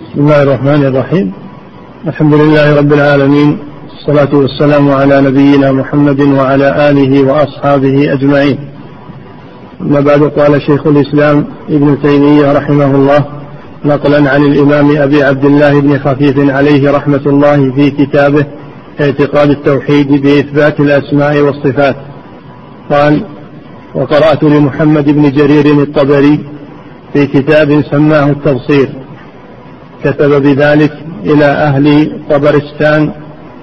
بسم الله الرحمن الرحيم. الحمد لله رب العالمين الصلاة والسلام على نبينا محمد وعلى آله وأصحابه أجمعين. أما بعد قال شيخ الإسلام ابن تيمية رحمه الله نقلا عن الإمام أبي عبد الله بن خفيف عليه رحمة الله في كتابه اعتقاد التوحيد بإثبات الأسماء والصفات. قال وقرأت لمحمد بن جرير الطبري في كتاب سماه التبصير كتب بذلك إلى أهل طبرستان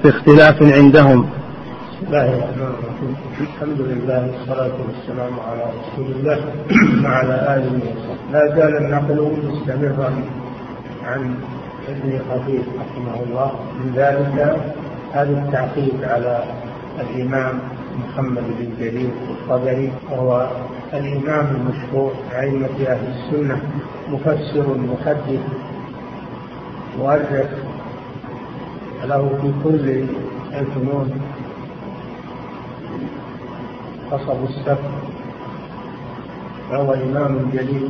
في اختلاف عندهم. بسم الله الرحمن الرحيم. الحمد لله والصلاة والسلام على رسول الله وعلى آله وصحبه. لا زال النقل مستمرا عن ابن خفيف رحمه الله. من ذلك هذا التعقيب على الإمام محمد بن جرير الطبري وهو الإمام المشهور أئمة أهل السنة مفسر محدث مؤرخ له في كل الفنون. قصب السفر فهو إمام جليل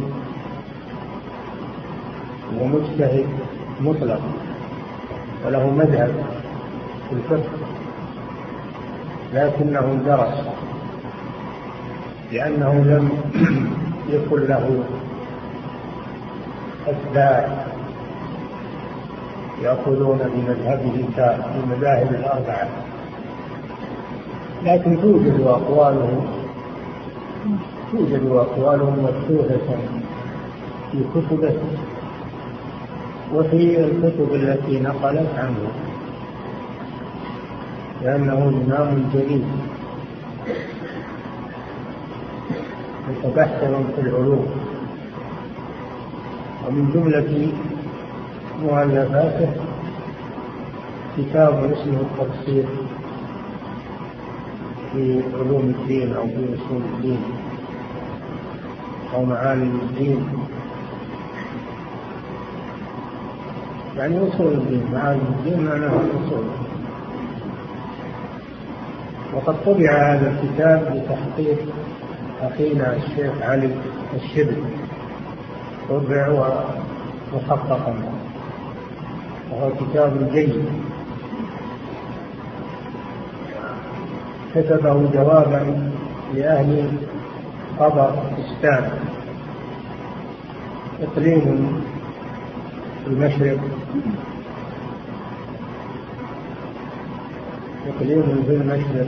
ومجتهد مطلق وله مذهب في الفقه لكنه درس لأنه لم يكن له أتباع يأخذون بمذهبه كالمذاهب الأربعة. لكن توجد أقوالهم توجد أقوالهم مبثوثة في كتبه وفي الكتب التي نقلت عنه لأنه إمام جليل. متبحر في العلوم. ومن جملة مؤلفاته كتاب اسمه التفسير في علوم الدين أو في أصول الدين أو معالم الدين. يعني أصول الدين معالم الدين معناها أصول. وقد طبع هذا الكتاب بتحقيق أخينا الشيخ علي الشبل طبع محققا وهو كتاب جيد. كتبه جوابا لأهل قبر إسلام إقليم في المشرق. إقليم في المشرق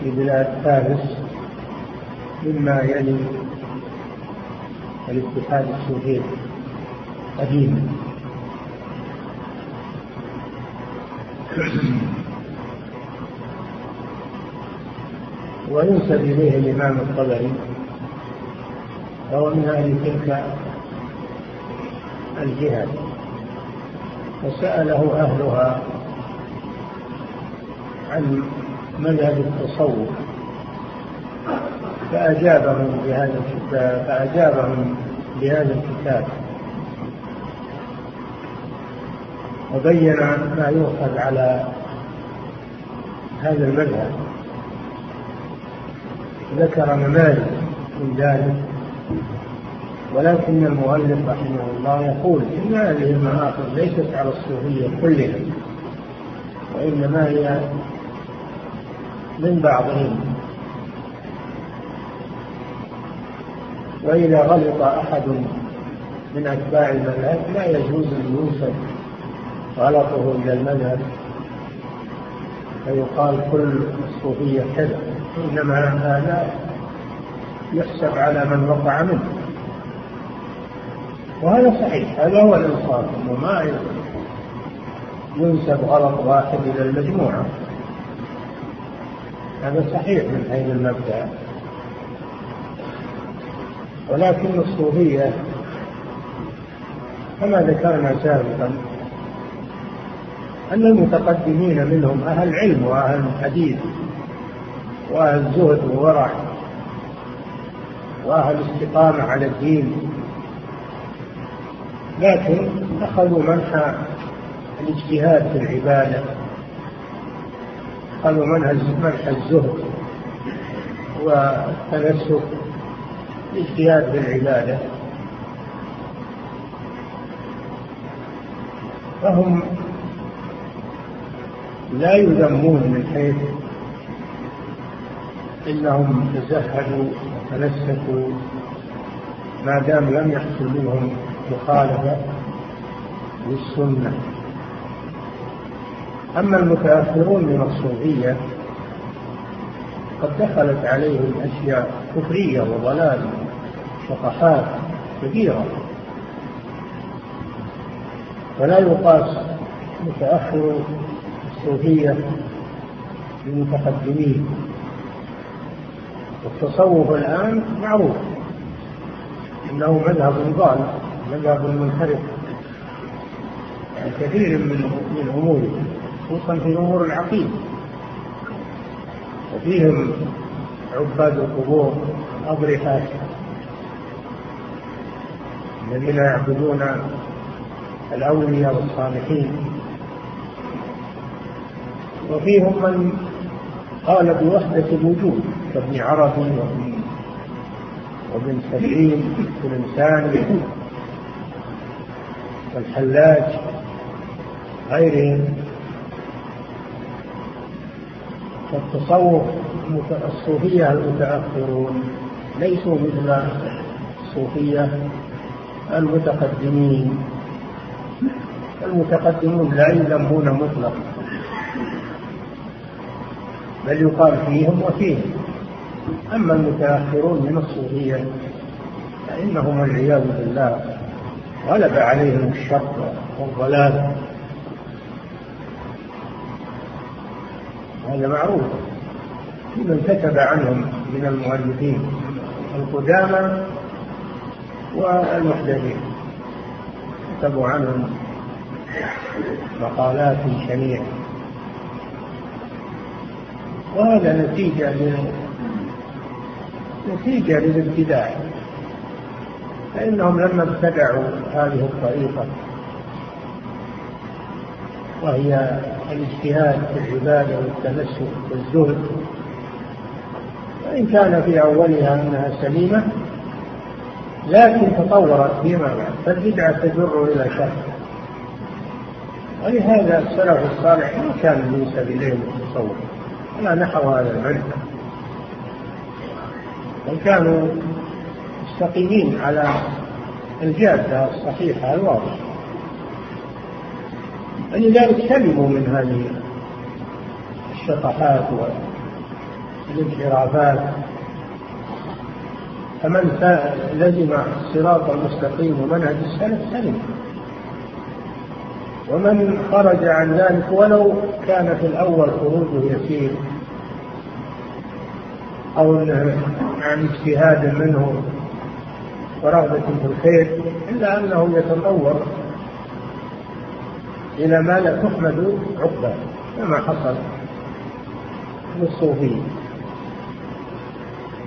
في بلاد فارس مما يلي الاتحاد السوفيتي قديما وينسب إليه الإمام الطبري فهو من أهل تلك الجهة وسأله أهلها عن مذهب التصوف فأجابهم بهذا فأجابهم بهذا الكتاب. وبين ما يؤخذ على هذا المذهب. ذكر نماذج من ذلك ولكن المؤلف رحمه الله يقول إن هذه المآخذ ليست على الصوفية كلها وإنما هي من بعضهم. وإذا غلط أحد من أتباع المذهب لا يجوز أن ينسب غلطه إلى المذهب فيقال كل الصوفية كذا إنما هذا يحسب على من وقع منه. وهذا صحيح هذا هو الإنصاف أنه ما ينسب غلط واحد إلى المجموعة. هذا صحيح من حيث المبدأ. ولكن الصوفية كما ذكرنا سابقا أن المتقدمين منهم أهل علم وأهل حديث وأهل زهد وورع وأهل استقامة على الدين. لكن أخذوا منحى الاجتهاد في العبادة. أخذوا منحى الزهد والتنسك الاجتهاد في العبادة. فهم لا يذمون من حيث إنهم تزهدوا وتنسكوا ما دام لم يحصل منهم مخالفة للسنة. أما المتأخرون من الصوفية قد دخلت عليهم أشياء كفرية وضلال شطحات كبيره فلا يقاس متأخر الصوفيه بالمتقدمين والتصوف الآن معروف. أنه مذهب ضال مذهب منحرف في كثير من من أموره خصوصا في أمور العقيدة. وفيهم عباد القبور أضرحة الذين يعبدون الأولياء والصالحين. وفيهم من قال بوحدة الوجود كابن عربي وابن وابن سبعين والإنسان والحلاج غيرهم. فالتصوف الصوفية المتأخرون ليسوا مثل الصوفية المتقدمين. المتقدمون لا يذمون مطلقا. بل يقال فيهم وفيهم. أما المتأخرون من الصوفية فإنهم والعياذ بالله غلب عليهم الشر والضلال. هذا معروف. من كتب عنهم من المؤلفين القدامى والمحدثين. كتبوا عنهم مقالات شنيعة. وهذا نتيجة نتيجة للابتداع فإنهم لما ابتدعوا هذه الطريقة وهي الاجتهاد في العبادة والتمسك والزهد وإن كان في أولها أنها سليمة لكن تطورت فيما بعد فالبدعة تجر إلى شر. ولهذا السلف الصالح ما كان ينسب إليهم التصور. ولا نحو هذا المنهج بل كانوا مستقيمين على الجادة الصحيحة الواضحة. ولذلك سلموا من هذه الشطحات والانحرافات. فمن لزم الصراط المستقيم ومنهج السلف سلم ومن خرج عن ذلك ولو كان في الأول خروجه يسير أو عن اجتهاد منه ورغبة في الخير إلا أنه يتطور إلى ما لا تحمد عقباه كما حصل للصوفية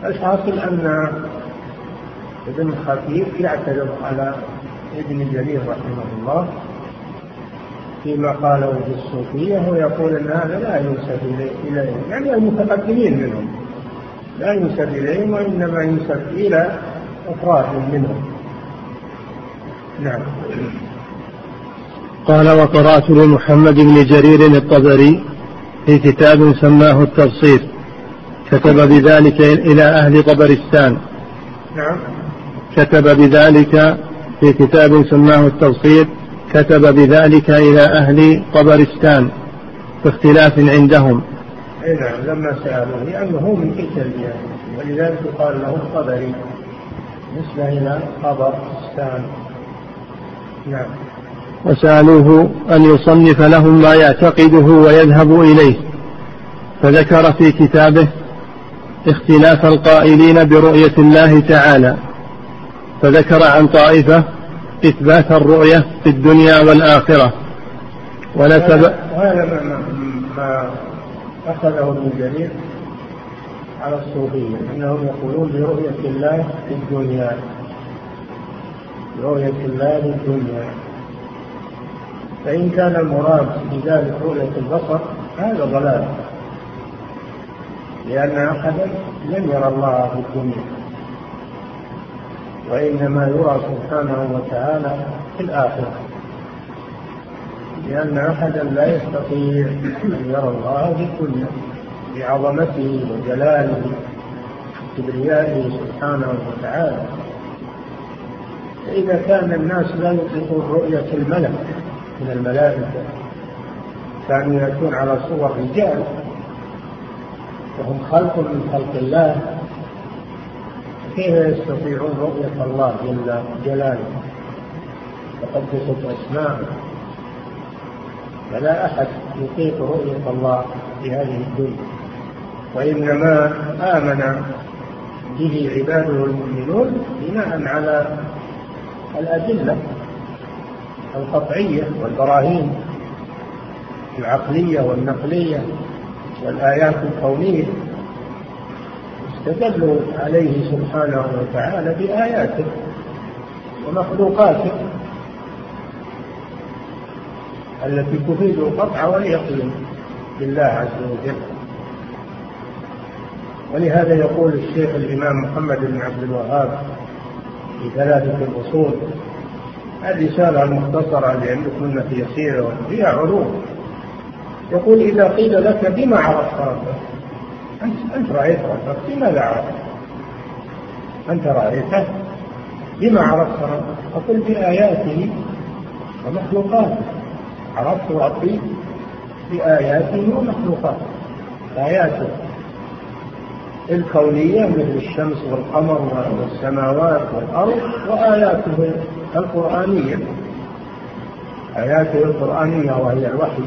الحاصل أن ابن خفيف يعترض على ابن جرير رحمه الله فيما قاله في الصوفية ويقول أن هذا لا ينسب إليه يعني المتقدمين منهم. لا ينسب إليهم وإنما ينسب إلى أفراد منهم. نعم. قال وقرأت لمحمد بن جرير الطبري في كتاب سماه التبصير كتب بذلك إلى أهل طبرستان. نعم. كتب بذلك في كتاب سماه التبصير كتب بذلك إلى أهل طبرستان في اختلاف عندهم. أي نعم لما سألوه لأنه من تلك البلاد ولذلك قال له الطبري نسبة إلى طبرستان نعم. وسألوه أن يصنف لهم ما يعتقده ويذهب إليه فذكر في كتابه اختلاف القائلين برؤية الله تعالى فذكر عن طائفة إثبات الرؤية في الدنيا والآخرة. ونسب هذا ما, أخذه ابن جرير على الصوفية أنهم يقولون برؤية الله في الدنيا. برؤية الله في الدنيا. فإن كان المراد بذلك رؤية البصر هذا ضلال. لأن أحدا لم يرى الله في الدنيا. وإنما يرى سبحانه وتعالى في الآخرة. لأن أحدا لا يستطيع أن يرى الله بكله بعظمته وجلاله وكبريائه سبحانه وتعالى. فإذا كان الناس لا يطيقون رؤية الملك من الملائكة كانوا يأتون على صور رجال وهم خلق من خلق الله كيف يستطيعون رؤية الله جل جلاله. وقدست أسماءه فلا أحد يطيق رؤية الله في هذه الدنيا. وإنما آمن به عباده المؤمنون بناء على الأدلة القطعية والبراهين العقلية والنقلية والآيات الكونية استدلوا عليه سبحانه وتعالى بآياته ومخلوقاته التي تفيد القطع واليقين بالله عز وجل. ولهذا يقول الشيخ الإمام محمد بن عبد الوهاب في ثلاثة الأصول الرسالة المختصرة منها في يسيرة فيها علوم. يقول إذا قيل لك بما عرفت ربك أنت رأيت ربك بماذا عرفت؟ أنت رأيته؟ بما عرفت ربك؟ أقول بآياته ومخلوقاته. عرفت ربي بآياته ومخلوقاته. آياته الكونية مثل الشمس والقمر والسماوات والأرض وآياته القرآنية. آياته القرآنية وهي الوحي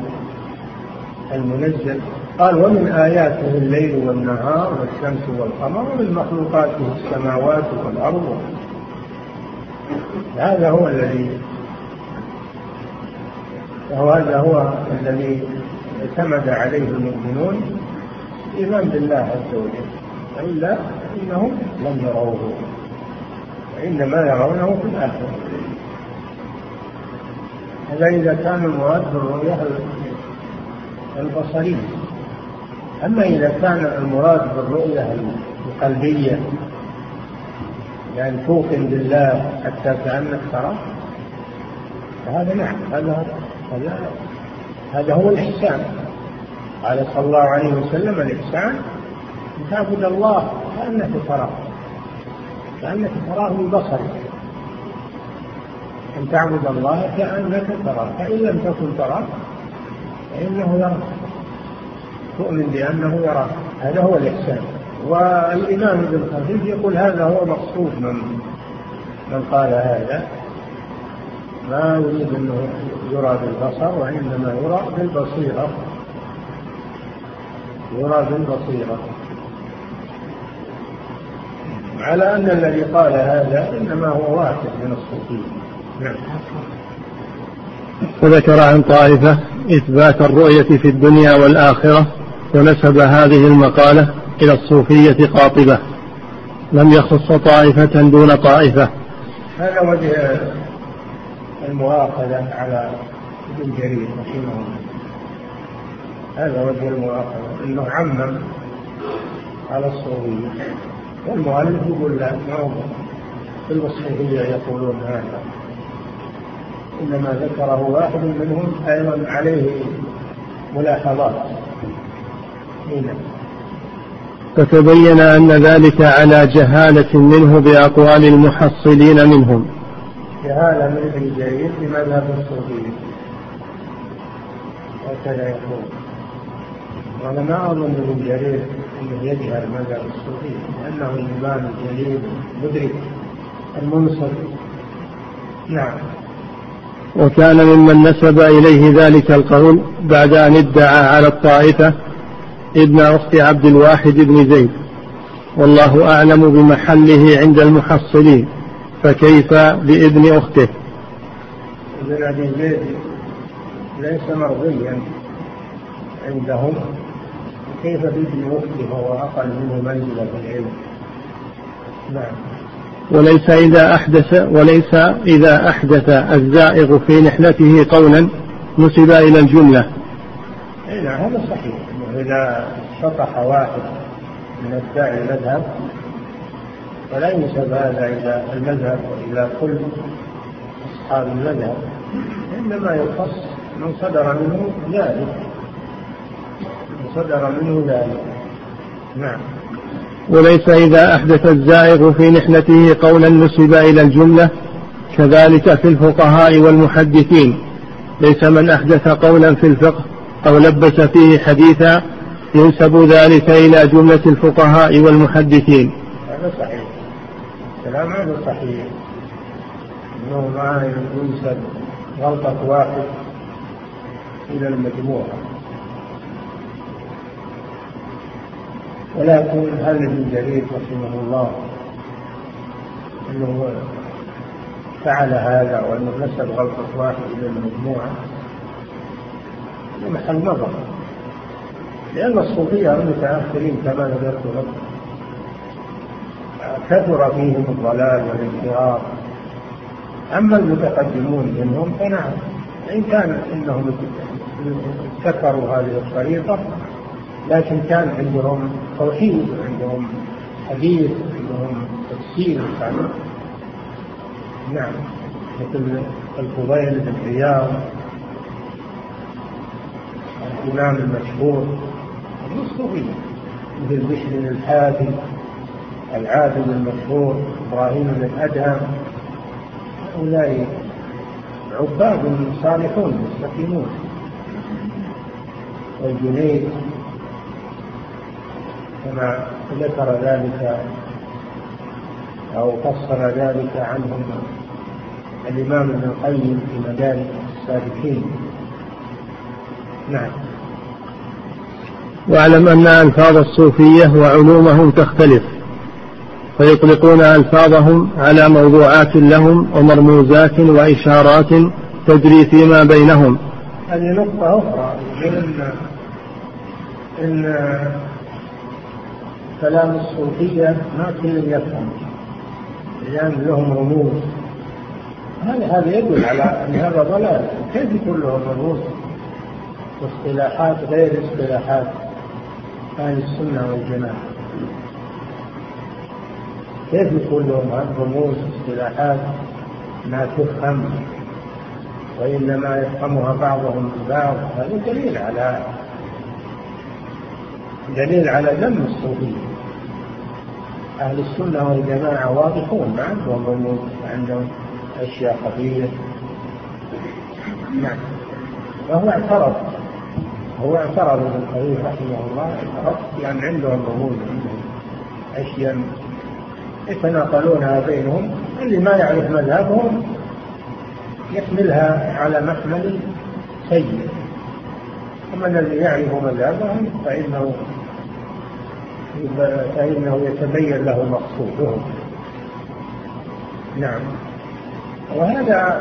المنزل. قال ومن آياته الليل والنهار والشمس والقمر ومن مخلوقاته السماوات والأرض. هذا هو الذي وهذا هو الذي اعتمد عليه المؤمنون الإيمان بالله عز وجل. وإلا إنهم لم يروه وإنما يرونه في الآخرة. هذا إذا كان المراد بالرؤية البصرية. أما إذا كان المراد بالرؤية القلبية يعني توقن بالله حتى كأنك تراه فهذا نعم هذا هذا هذا هو الإحسان. قال صلى الله عليه وسلم الإحسان أن تعبد الله كأنك تراه كأنك تراه ببصرك أن تعبد الله كأنك تراه فإن لم تكن تراه فإنه يراك تؤمن بأنه يراك هذا هو الإحسان. والإمام ابن خفيف يقول هذا هو مقصود من من قال هذا. ما يريد أنه يرى بالبصر وإنما يرى بالبصيرة. يرى بالبصيرة. على أن الذي قال هذا إنما هو واحد من الصوفية نعم. فذكر عن طائفة إثبات الرؤية في الدنيا والآخرة. ونسب هذه المقالة إلى الصوفية قاطبة. لم يخص طائفة دون طائفة. هذا وجه المؤاخذة على ابن جرير رحمه الله. هذا وجه المؤاخذة أنه عمم على الصوفية. والمؤلف يقول لا ما في الصوفية يقولون هذا. إنما ذكره واحد منهم أيضا عليه ملاحظات. فتبين أن ذلك على جهالة منه بأقوال المحصلين منهم. جهالة من ابن جرير بمذهب الصوفية هكذا يقول. وأنا ما أظن ابن جرير أنه يجهل مذهب الصوفية لأنه الإمام الجليل مدرك المنصف نعم. وكان ممن نسب إليه ذلك القول بعد أن ادعى على الطائفة ابن أخت عبد الواحد بن زيد. والله أعلم بمحله عند المحصلين. فكيف بابن أخته؟ ابن أبي زيد ليس مرضيا عندهم. كيف بابن أخته؟ وهو أقل منه منزلة في العلم. نعم. وليس إذا أحدث وليس إذا أحدث الزائغ في نحلته قولا نسب إلى الجملة. أي نعم هذا صحيح. إذا شطح واحد من أتباع المذهب فلا ينسب هذا إلى المذهب وإلى كل أصحاب المذهب إنما يخص من صدر منه ذلك. من صدر منه ذلك. نعم. وليس إذا أحدث الزائغ في نحلته قولا نسب إلى الجملة كذلك في الفقهاء والمحدثين. ليس من أحدث قولا في الفقه أو لبس فيه حديثا ينسب ذلك إلى جملة الفقهاء والمحدثين. هذا صحيح. كلام هذا صحيح. أنه ما ينسب غلطة واحد إلى المجموعة ولكن هل ابن جرير رحمه الله أنه فعل هذا وأنه نسب غلطة واحد إلى المجموعة محل نظر. لأن الصوفية المتأخرين كما ذكرت لكم كثر فيهم الضلال والانحراف. أما المتقدمون منهم فنعم. إن كان إنهم ابتكروا هذه الطريقة لكن كان عندهم توحيد عندهم حديث عندهم تفسير نعم. مثل الفضيل بن عياض. الإمام المشهور الصوفية مثل بشر الحافي العابد المشهور إبراهيم بن أدهم هؤلاء عباد صالحون مستقيمون. والجنيد كما ذكر ذلك أو فصل ذلك عنهم الإمام ابن القيم في مدارك السالكين نعم. واعلم أن ألفاظ الصوفية وعلومهم تختلف فيطلقون ألفاظهم على موضوعات لهم ومرموزات وإشارات تجري فيما بينهم. هذه نقطة أخرى إن إن كلام الصوفية ما كل يفهم لأن لهم رموز. هذا هذا يدل على أن هذا ضلال. كيف يكون لهم رموز؟ واصطلاحات غير اصطلاحات أهل السنة والجماعة. كيف يكون لهم رموز اصطلاحات ما تفهم وإنما يفهمها بعضهم البعض هذا دليل على دليل على ذم الصوفية. أهل السنة والجماعة واضحون ما عندهم رموز عندهم أشياء خفية. نعم. وهو اعترف هو اعترض ابن القيم رحمه الله اعترض لأن عندهم رموز عندهم أشياء يتناقلونها بينهم اللي ما يعرف مذهبهم يحملها على محمل سيء. أما الذي يعرف مذهبهم فإنه فإنه يتبين له مقصودهم. نعم. وهذا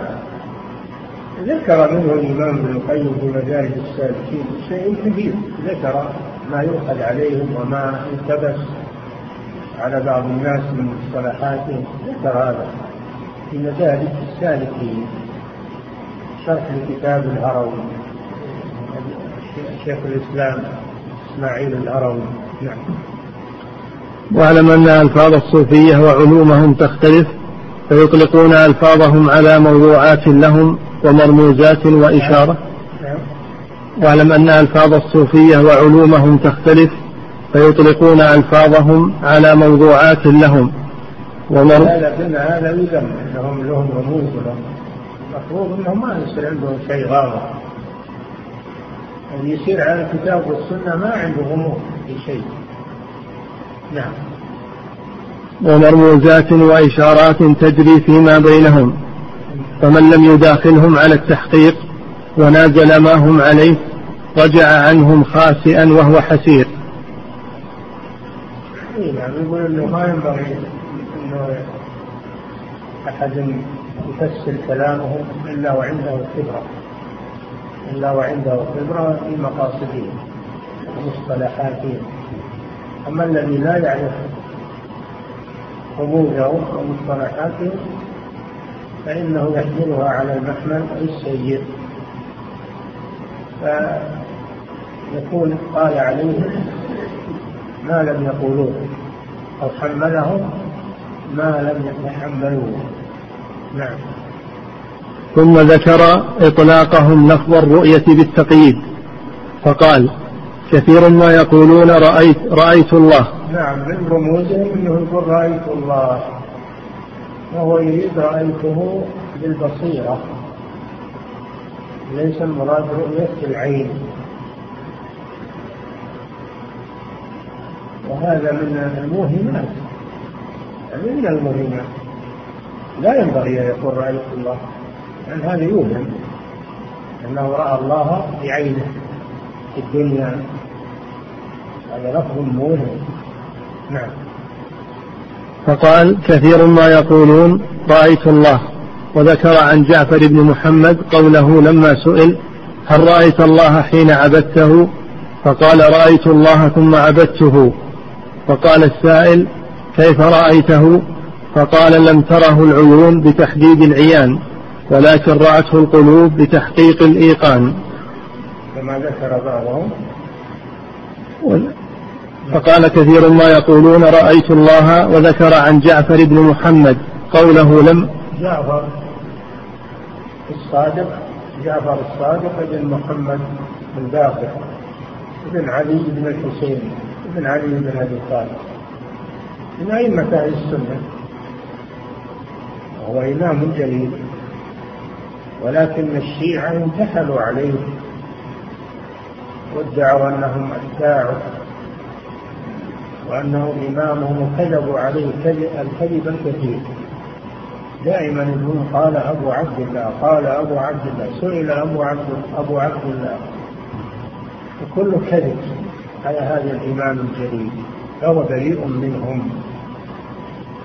ذكر منه الإمام ابن القيم في مدارج السالكين شيء كثير ذكر ما يؤخذ عليهم وما التبس على بعض الناس من مصطلحاتهم. ذكر هذا. في مدارج السالكين شرح لكتاب الهروي. شيخ الإسلام إسماعيل الهروي. نعم. واعلم أن ألفاظ الصوفية وعلومهم تختلف فيطلقون ألفاظهم على موضوعات لهم ومرموزات وإشارة. واعلم أن ألفاظ الصوفية وعلومهم تختلف فيطلقون ألفاظهم على موضوعات لهم. ومر... هذا هذا يذم إنهم لهم رموز لهم المفروض إنهم ما يصير عندهم شيء غامض اللي يصير على الكتاب والسنة ما عنده غموض في شيء نعم. ومرموزات وإشارات تجري فيما بينهم فمن لم يداخلهم على التحقيق ونازل ما هم عليه رجع عنهم خاسئا وهو حسير. نعم يقول إنه ما ينبغي إنه أحد يفسر كلامه إلا وعنده خبرة إلا وعنده خبرة في مقاصده ومصطلحاته. أما الذي لا يعرف رموزه ومصطلحاته فإنه يحملها على المحمل السيء فيكون قال عليه ما لم يقولوه أو حمله ما لم يتحملوه. نعم. ثم ذكر إطلاقهم لفظ الرؤية بالتقييد فقال كثير ما يقولون رأيت رأيت الله. نعم من رموزهم إنه يقول رأيت الله. وهو يريد رأيته بالبصيره ليس المراد رؤية العين. وهذا من الموهمات. من الموهمات. لا ينبغي أن يقول رأيت الله. لأن هذا يوهم. أنه رأى الله بعينه في الدنيا. هذا لفظ موهم. نعم. فقال كثير ما يقولون رأيت الله وذكر عن جعفر بن محمد قوله لما سئل هل رأيت الله حين عبدته؟ فقال رأيت الله ثم عبدته. فقال السائل كيف رأيته؟ فقال لم تره العيون بتحديد العيان ولكن رأته القلوب بتحقيق الإيقان. كما ذكر بعضهم؟ فقال كثير ما يقولون رأيت الله وذكر عن جعفر بن محمد قوله لم جعفر الصادق جعفر الصادق بن محمد بن باقر بن علي بن الحسين بن علي بن أبي طالب. من ائمه أهل السنة؟ وهو إمام جليل ولكن الشيعة انتحلوا عليه وادعوا أنهم أتباعه. وأنه إمامهم وكذبوا عليه الكذب الكثير. دائما يقول قال أبو عبد الله قال أبو عبد الله سئل أبو عبد أبو عبد الله. وكل كذب على هذا الإمام الجليل فهو بريء منهم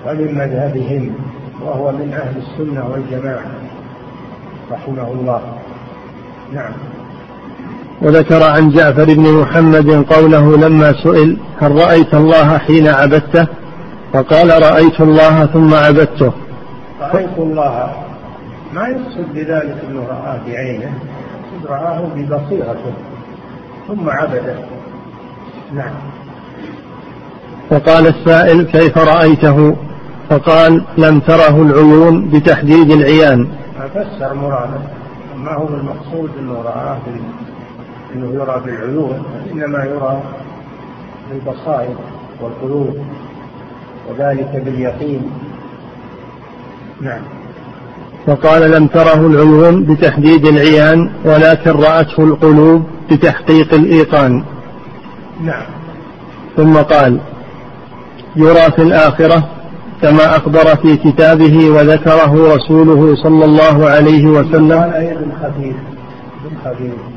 ومن مذهبهم وهو من أهل السنة والجماعة رحمه الله. نعم. وذكر عن جعفر بن محمد قوله لما سئل هل رأيت الله حين عبدته؟ فقال رأيت الله ثم عبدته. رأيت الله. ما يقصد بذلك أنه رآه بعينه؟ رآه ببصيرته. ثم عبده. نعم. فقال السائل كيف رأيته؟ فقال لم تره العيون بتحديد العيان. فسر مراده. ما هو المقصود أنه رآه أنه يرى بالعيون إنما يرى بالبصائر والقلوب وذلك باليقين. نعم. وقال لم تره العيون بتحديد العيان ولكن رأته القلوب بتحقيق الإيقان. نعم. ثم قال يرى في الآخرة كما أخبر في كتابه وذكره رسوله صلى الله عليه وسلم. قال ابن خفيف؟ ابن خفيف.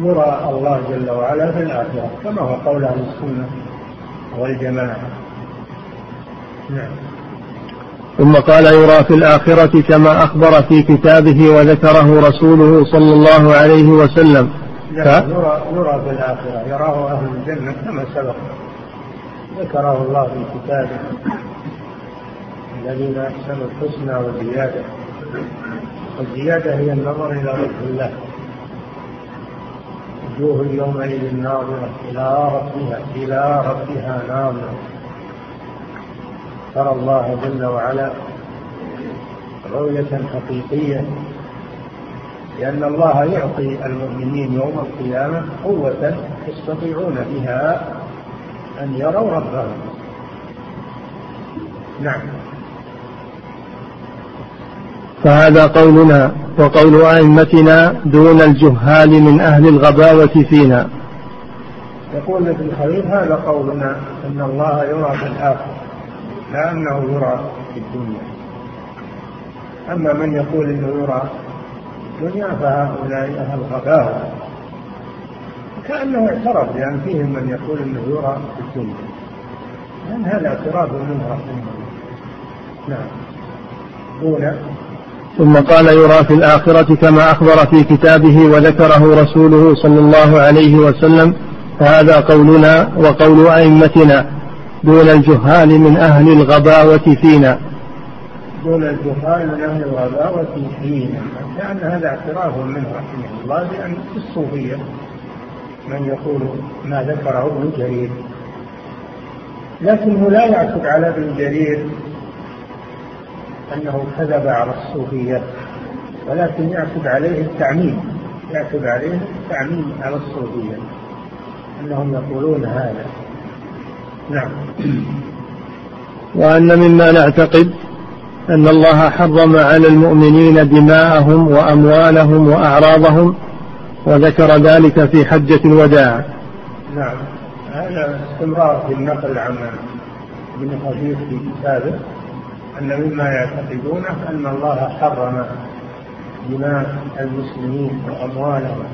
يرى الله جل وعلا في الآخرة كما هو قول أهل السنة والجماعة. نعم. ثم قال يرى في الآخرة كما أخبر في كتابه وذكره رسوله صلى الله عليه وسلم. ف... يرى, يرى في الآخرة يراه أهل الجنة كما سبق. ذكره الله في كتابه. الذين أحسنوا الحسنى والزيادة. والزيادة هي النظر إلى وجه الله. وجوه يومئذ ناظرة إلى ربها إلى ربها ناظرة. ترى الله جل وعلا رؤية حقيقية لأن الله يعطي المؤمنين يوم القيامة قوة يستطيعون بها أن يروا ربهم. نعم. فهذا قولنا وقول أئمتنا دون الجهال من أهل الغباوة فينا. يقول ابن خليل هذا قولنا أن الله يرى في الآخرة لا أنه يرى في الدنيا. أما من يقول أنه يرى في الدنيا فهؤلاء أهل غباوة كأنه اعترف لأن فيهم من يقول أنه يرى في الدنيا. لأن هذا اعتراف منه رحمه الله. نعم. دون ثم قال يرى في الآخرة كما أخبر في كتابه وذكره رسوله صلى الله عليه وسلم فهذا قولنا وقول أئمتنا دون الجهال من أهل الغباوة فينا. دون الجهال من أهل الغباوة فينا. كان هذا اعتراف منه رحمه الله بأن الصوفية من يقول ما ذكره ابن جرير. لكنه لا يعتب على ابن جرير أنه كذب على الصوفية ولكن يعتب عليه التعميم يعتب عليه التعميم على الصوفية أنهم يقولون هذا. نعم. وأن مما نعتقد أن الله حرم على المؤمنين دماءهم وأموالهم وأعراضهم وذكر ذلك في حجة الوداع. نعم. هذا استمرار في النقل عن ابن خفيف في كتابه. أن مما يعتقدونه أن الله حرم دماء المسلمين وأموالهم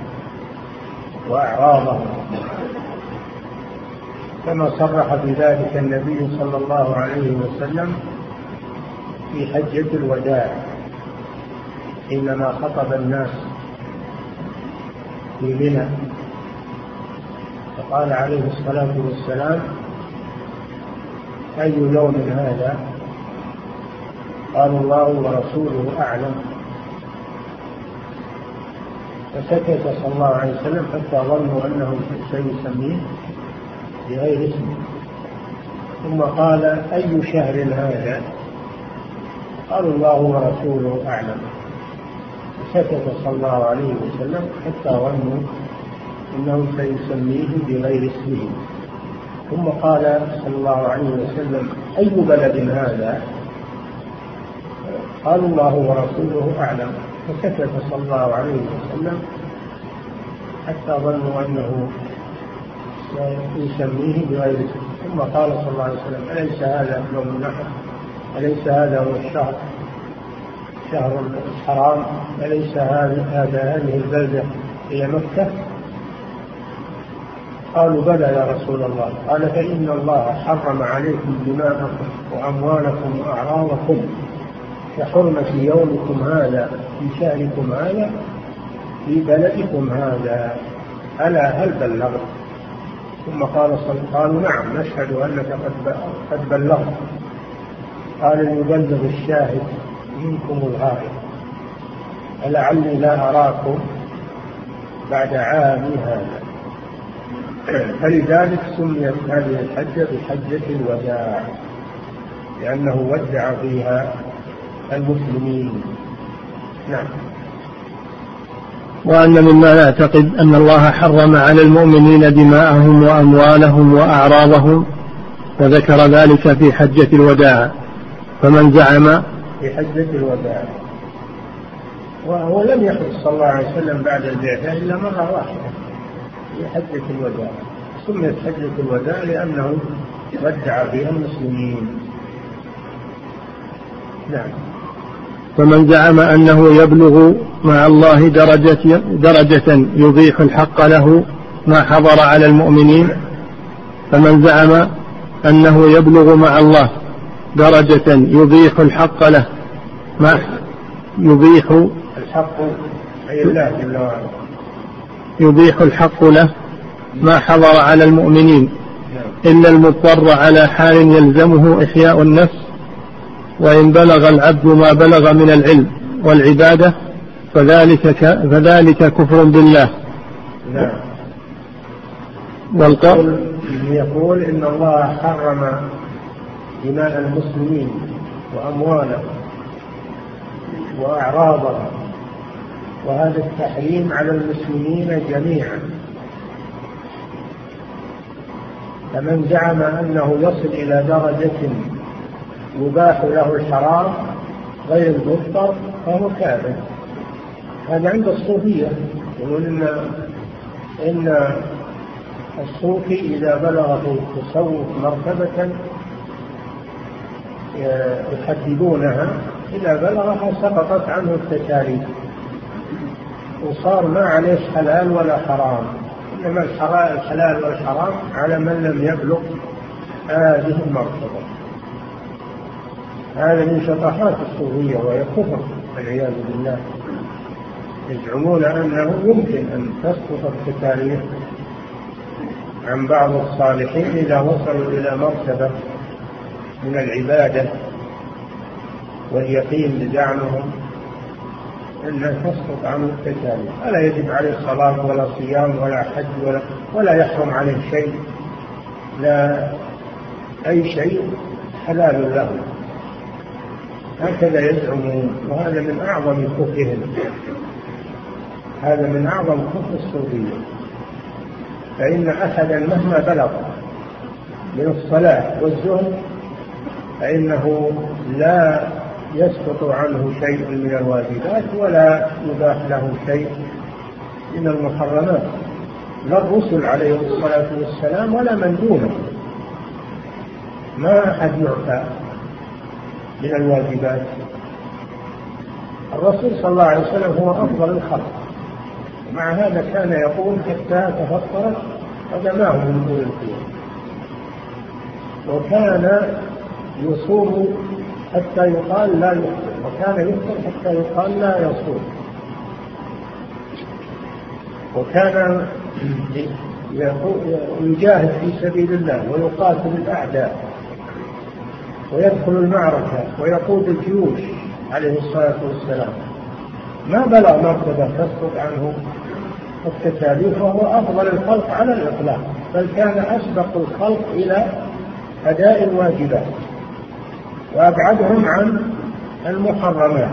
وأعراضهم. كما صرح بذلك النبي صلى الله عليه وسلم في حجة الوداع حينما خطب الناس في منى. فقال عليه الصلاة والسلام أي يوم هذا؟ قال الله ورسوله أعلم. فسكت صلى الله عليه وسلم حتى ظنوا أنه سيسميه بغير اسمه ثم قال أي شهر هذا؟ قالوا الله ورسوله أعلم. سكت صلى الله عليه وسلم حتى ظنوا أنه سيسميه بغير اسمه. ثم قال صلى الله عليه وسلم أي بلد هذا؟ قال الله ورسوله أعلم. فسكت صلى الله عليه وسلم حتى ظنوا أنه سيسميه بغير ثم قال صلى الله عليه وسلم أليس هذا يوم النحر؟ أليس هذا هو الشهر؟ شهر الحرام. أليس هذا هذه البلدة هي مكة؟ قالوا بلى يا رسول الله. قال فإن الله حرم عليكم دماءكم وأموالكم وأعراضكم كحرمة يومكم هذا في شهركم هذا في بلدكم هذا. ألا هل بلغت؟ ثم قال صلى قالوا نعم نشهد أنك قد بلغت. قال ليبلغ الشاهد منكم الغائب. فلعلي لا أراكم بعد عامي هذا. فلذلك سميت هذه الحجة بحجة الوداع لأنه ودع فيها المسلمين. نعم. وأن مما نعتقد أن الله حرم على المؤمنين دماءهم وأموالهم وأعراضهم وذكر ذلك في حجة الوداع. فمن زعم في حجة الوداع. وهو لم يحج صلى الله عليه وسلم بعد البعثة إلا مرة واحدة في حجة الوداع. سميت حجة الوداع لأنه ودع فيها المسلمين. نعم. فمن زعم أنه يبلغ مع الله درجة, درجة يبيح الحق له ما حضر على المؤمنين فمن زعم أنه يبلغ مع الله درجة يبيح الحق له ما يبيح الحق أي الله جل وعلا. يبيح الحق له ما حضر على المؤمنين إلا المضطر على حال يلزمه إحياء النفس وإن بلغ العبد ما بلغ من العلم والعبادة فذلك فذلك كفر بالله. نعم. والقول يقول إن الله حرم دماء المسلمين وأموالهم وأعراضهم. وهذا التحريم على المسلمين جميعا. فمن زعم أنه يصل إلى درجة يباح له الحرام غير المضطر فهو كافر هذا عند الصوفية. يقول إن إن الصوفي إذا بلغ في التصوف مرتبة يحددونها إذا بلغها سقطت عنه التكاليف. وصار ما عليه حلال ولا حرام. إنما الحلال والحرام على من لم يبلغ هذه المرتبة. هذا من شطحات الصوفية وهي كفر والعياذ بالله. يزعمون أنه يمكن أن تسقط التكاليف عن بعض الصالحين إذا وصلوا إلى مرتبة من العبادة واليقين بزعمهم أنها تسقط عنه التكاليف فلا يجب عليه صلاة ولا صيام ولا حج ولا ولا يحرم عليه شيء. لا أي شيء حلال له. هكذا يزعمون وهذا من أعظم كفرهم هذا من أعظم كفر الصوفية. فإن أحدا مهما بلغ من الصلاة والزهد فإنه لا يسقط عنه شيء من الواجبات ولا يباح له شيء من المحرمات. لا الرسل عليهم الصلاة والسلام ولا من دونهم ما أحد يعفى. من الواجبات. الرسول صلى الله عليه وسلم هو أفضل الخلق. مع هذا كان يقول حتى تفطرت قدماه من طول القيام وكان يصوم حتى يقال لا يفطر. وكان يفطر حتى يقال لا يصوم. وكان يجاهد في سبيل الله ويقاتل الأعداء. ويدخل المعركة ويقود الجيوش عليه الصلاة والسلام. ما بلغ مرتبة تسقط عنه التكاليف وهو أفضل الخلق على الإطلاق بل كان أسبق الخلق إلى أداء الواجبات. وأبعدهم عن المحرمات.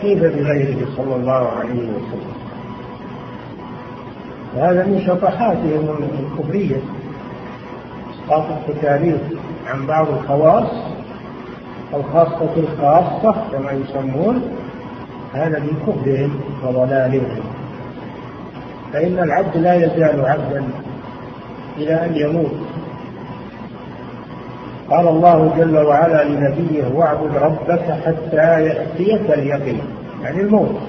كيف بغيره صلى الله عليه وسلم؟ هذا من شطحاتهم الكفرية إسقاط التكاليف عن بعض الخواص الخاصة الخاصة كما يسمون هذا من كفرهم وضلالهم. فإن العبد لا يزال عبدا إلى أن يموت. قال الله جل وعلا لنبيه واعبد ربك حتى يأتيك اليقين يعني الموت.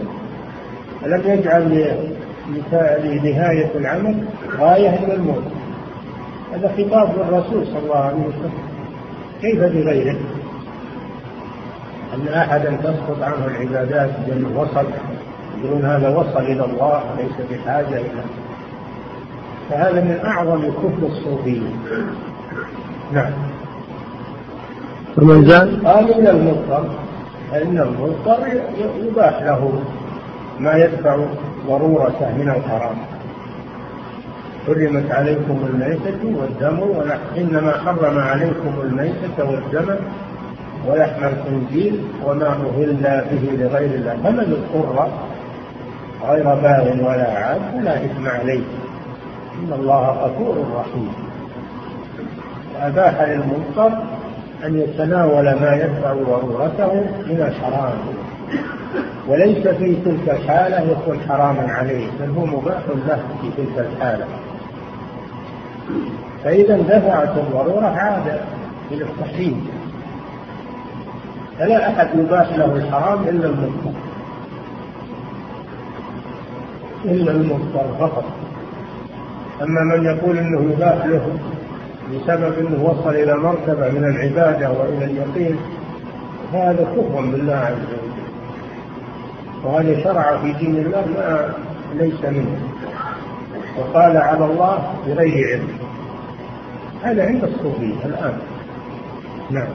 ألم يجعل لنهاية العمل غاية إلى الموت؟ هذا خطاب للرسول صلى الله عليه وسلم. كيف بغيره أن أحدا تسقط عنه العبادات بل وصل يقولون هذا وصل إلى الله ليس بحاجة إلى. فهذا من أعظم كفر الصوفية نعم. ومن زال قال إن المضطر فإن المضطر يباح له ما يدفع ضرورته من الحرام. حرمت عليكم الميتة والدم ولحم إنما حرم عليكم الميتة والدم ولحم الخنزير وما أهل به لغير الله. فمن اضطر غير باغ ولا عاد فلا إثم عليه. إن الله غفور رحيم. أباح للمضطر أن يتناول ما يدفع ضرورته من الحرام. وليس في تلك الحالة يكون حراما عليه بل هو مباح له في تلك الحالة. فإذا اندفعت الضرورة عاد إلى التحريم فلا أحد يباح له الحرام إلا المضطر. إلا المضطر فقط. أما من يقول أنه يباح له بسبب أنه وصل إلى مرتبة من العبادة وإلى اليقين فهذا كفر بالله عز وجل. وهذا شرع في دين الله ما ليس منه. وقال على الله بغير علم. هذا عند الصوفية الآن. نعم.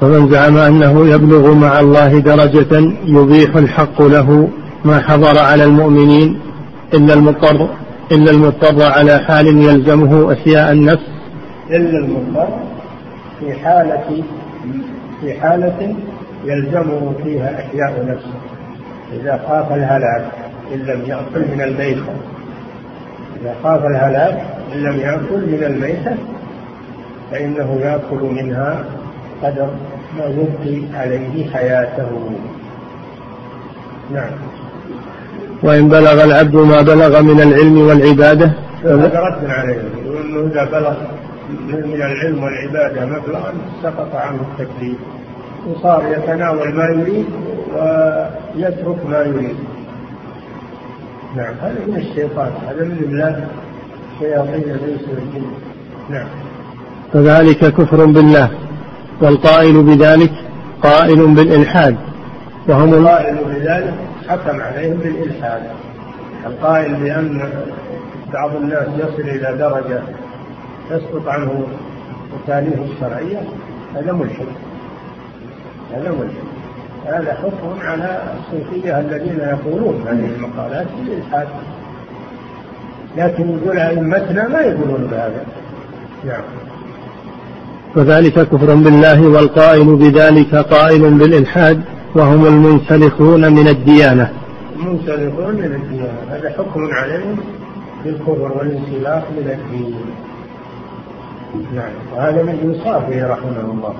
فمن زعم أنه يبلغ مع الله درجة يبيح الحق له ما حضر على المؤمنين إلا المضطر إلا المضطر على حال يلزمه أشياء النفس. إلا المضطر في حالة في حالة يلزمه فيها أحياء نفسه. إذا خاف الهلاك إن لم يأكل من الميتة. إذا خاف الهلاك إن لم يأكل من الميتة فإنه يأكل منها قدر ما يبقي عليه حياته. نعم. وإن بلغ العبد ما بلغ من العلم والعبادة هذا رد عليه. أنه إذا بلغ من العلم والعبادة مبلغا سقط عنه التكليف. وصار يتناول ما يريد ويترك ما يريد. نعم هذا من الشيطان هذا من بلاد الشياطين ليس الجن نعم. فذلك كفر بالله والقائل بذلك قائل بالإلحاد وهم القائل بذلك حكم عليهم بالإلحاد. القائل بأن بعض الناس يصل إلى درجة تسقط عنه التكاليف الشرعية هذا ملحد. هذا ملحد. هذا حكم على الصوفية الذين يقولون هذه المقالات بالإلحاد. لكن يقول أئمتنا ما يقولون بهذا. نعم. وذلك كفر بالله والقائل بذلك قائل بالإلحاد وهم المنسلخون من الديانة. المنسلخون من الديانة. هذا حكم عليهم بالكفر والانسلاخ من الدين. نعم. وهذا من إنصافه رحمه الله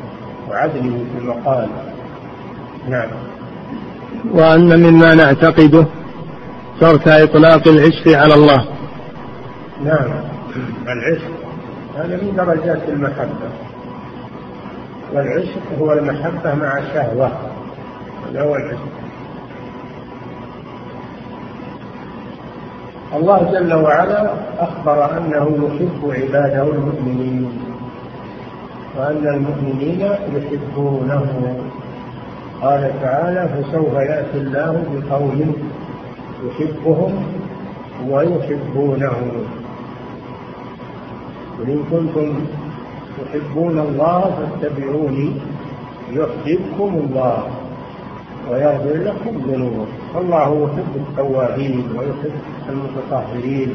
وعدله في المقال. نعم. وأن مما نعتقده ترك إطلاق العشق على الله. نعم. العشق هذا من درجات المحبة. والعشق هو المحبة مع الشهوة هذا هو العشق. الله جل وعلا أخبر أنه يحب عباده المؤمنين وأن المؤمنين يحبونه. قال تعالى فسوف يأتي الله بقوم يحبهم ويحبونه. قل إن كنتم تحبون الله فاتبعوني يحببكم الله ويغفر لكم ذنوبكم. الله يحب التوابين ويحب المتطهرين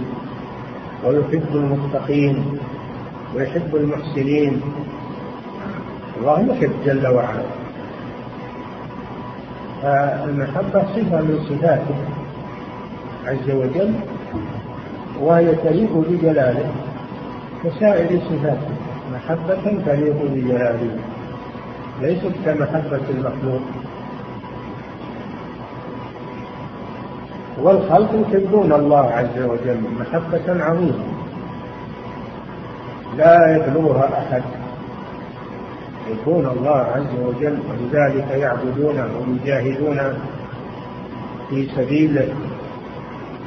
ويحب المتقين ويحب المحسنين. الله يحب جل وعلا. فالمحبة صفة من صفاته عز وجل وهي تليق بجلاله كسائر صفاته. محبة تليق بجلاله ليست كمحبة المخلوق. والخلق يحبون الله عز وجل محبة عظيمة لا يبلغها أحد. يحبون الله عز وجل ولذلك يعبدونه ويجاهدون في سبيله